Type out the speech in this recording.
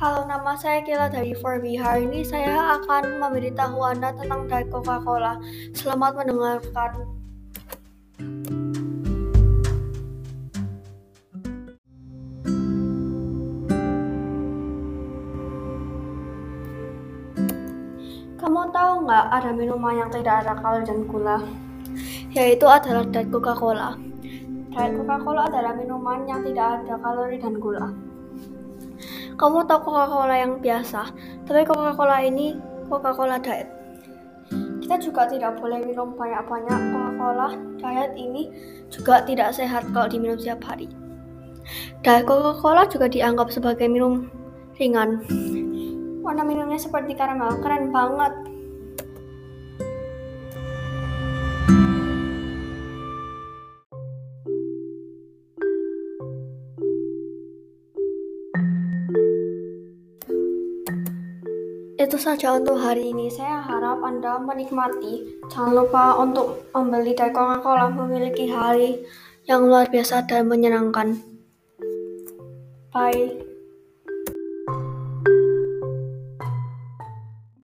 Nama saya Kila dari 4B. Hari ini saya akan memberitahu Anda tentang Diet Coca-Cola. Selamat mendengarkan. Kamu tahu nggak ada minuman yang tidak ada kalori dan gula? Yaitu adalah Diet Coca-Cola. Diet Coca-Cola adalah minuman yang tidak ada kalori dan gula. Kamu tahu Coca-Cola yang biasa, tapi Coca-Cola ini Coca-Cola Diet. Kita juga tidak boleh minum banyak-banyak Coca-Cola Diet ini juga tidak sehat kalau diminum setiap hari. Diet Coca-Cola juga dianggap sebagai minum ringan. Warna minumnya seperti karamel, keren banget. Itu saja untuk hari ini. Saya harap Anda menikmati. Jangan lupa untuk membeli Diet Coca-Cola memiliki hari yang luar biasa dan menyenangkan. Bye.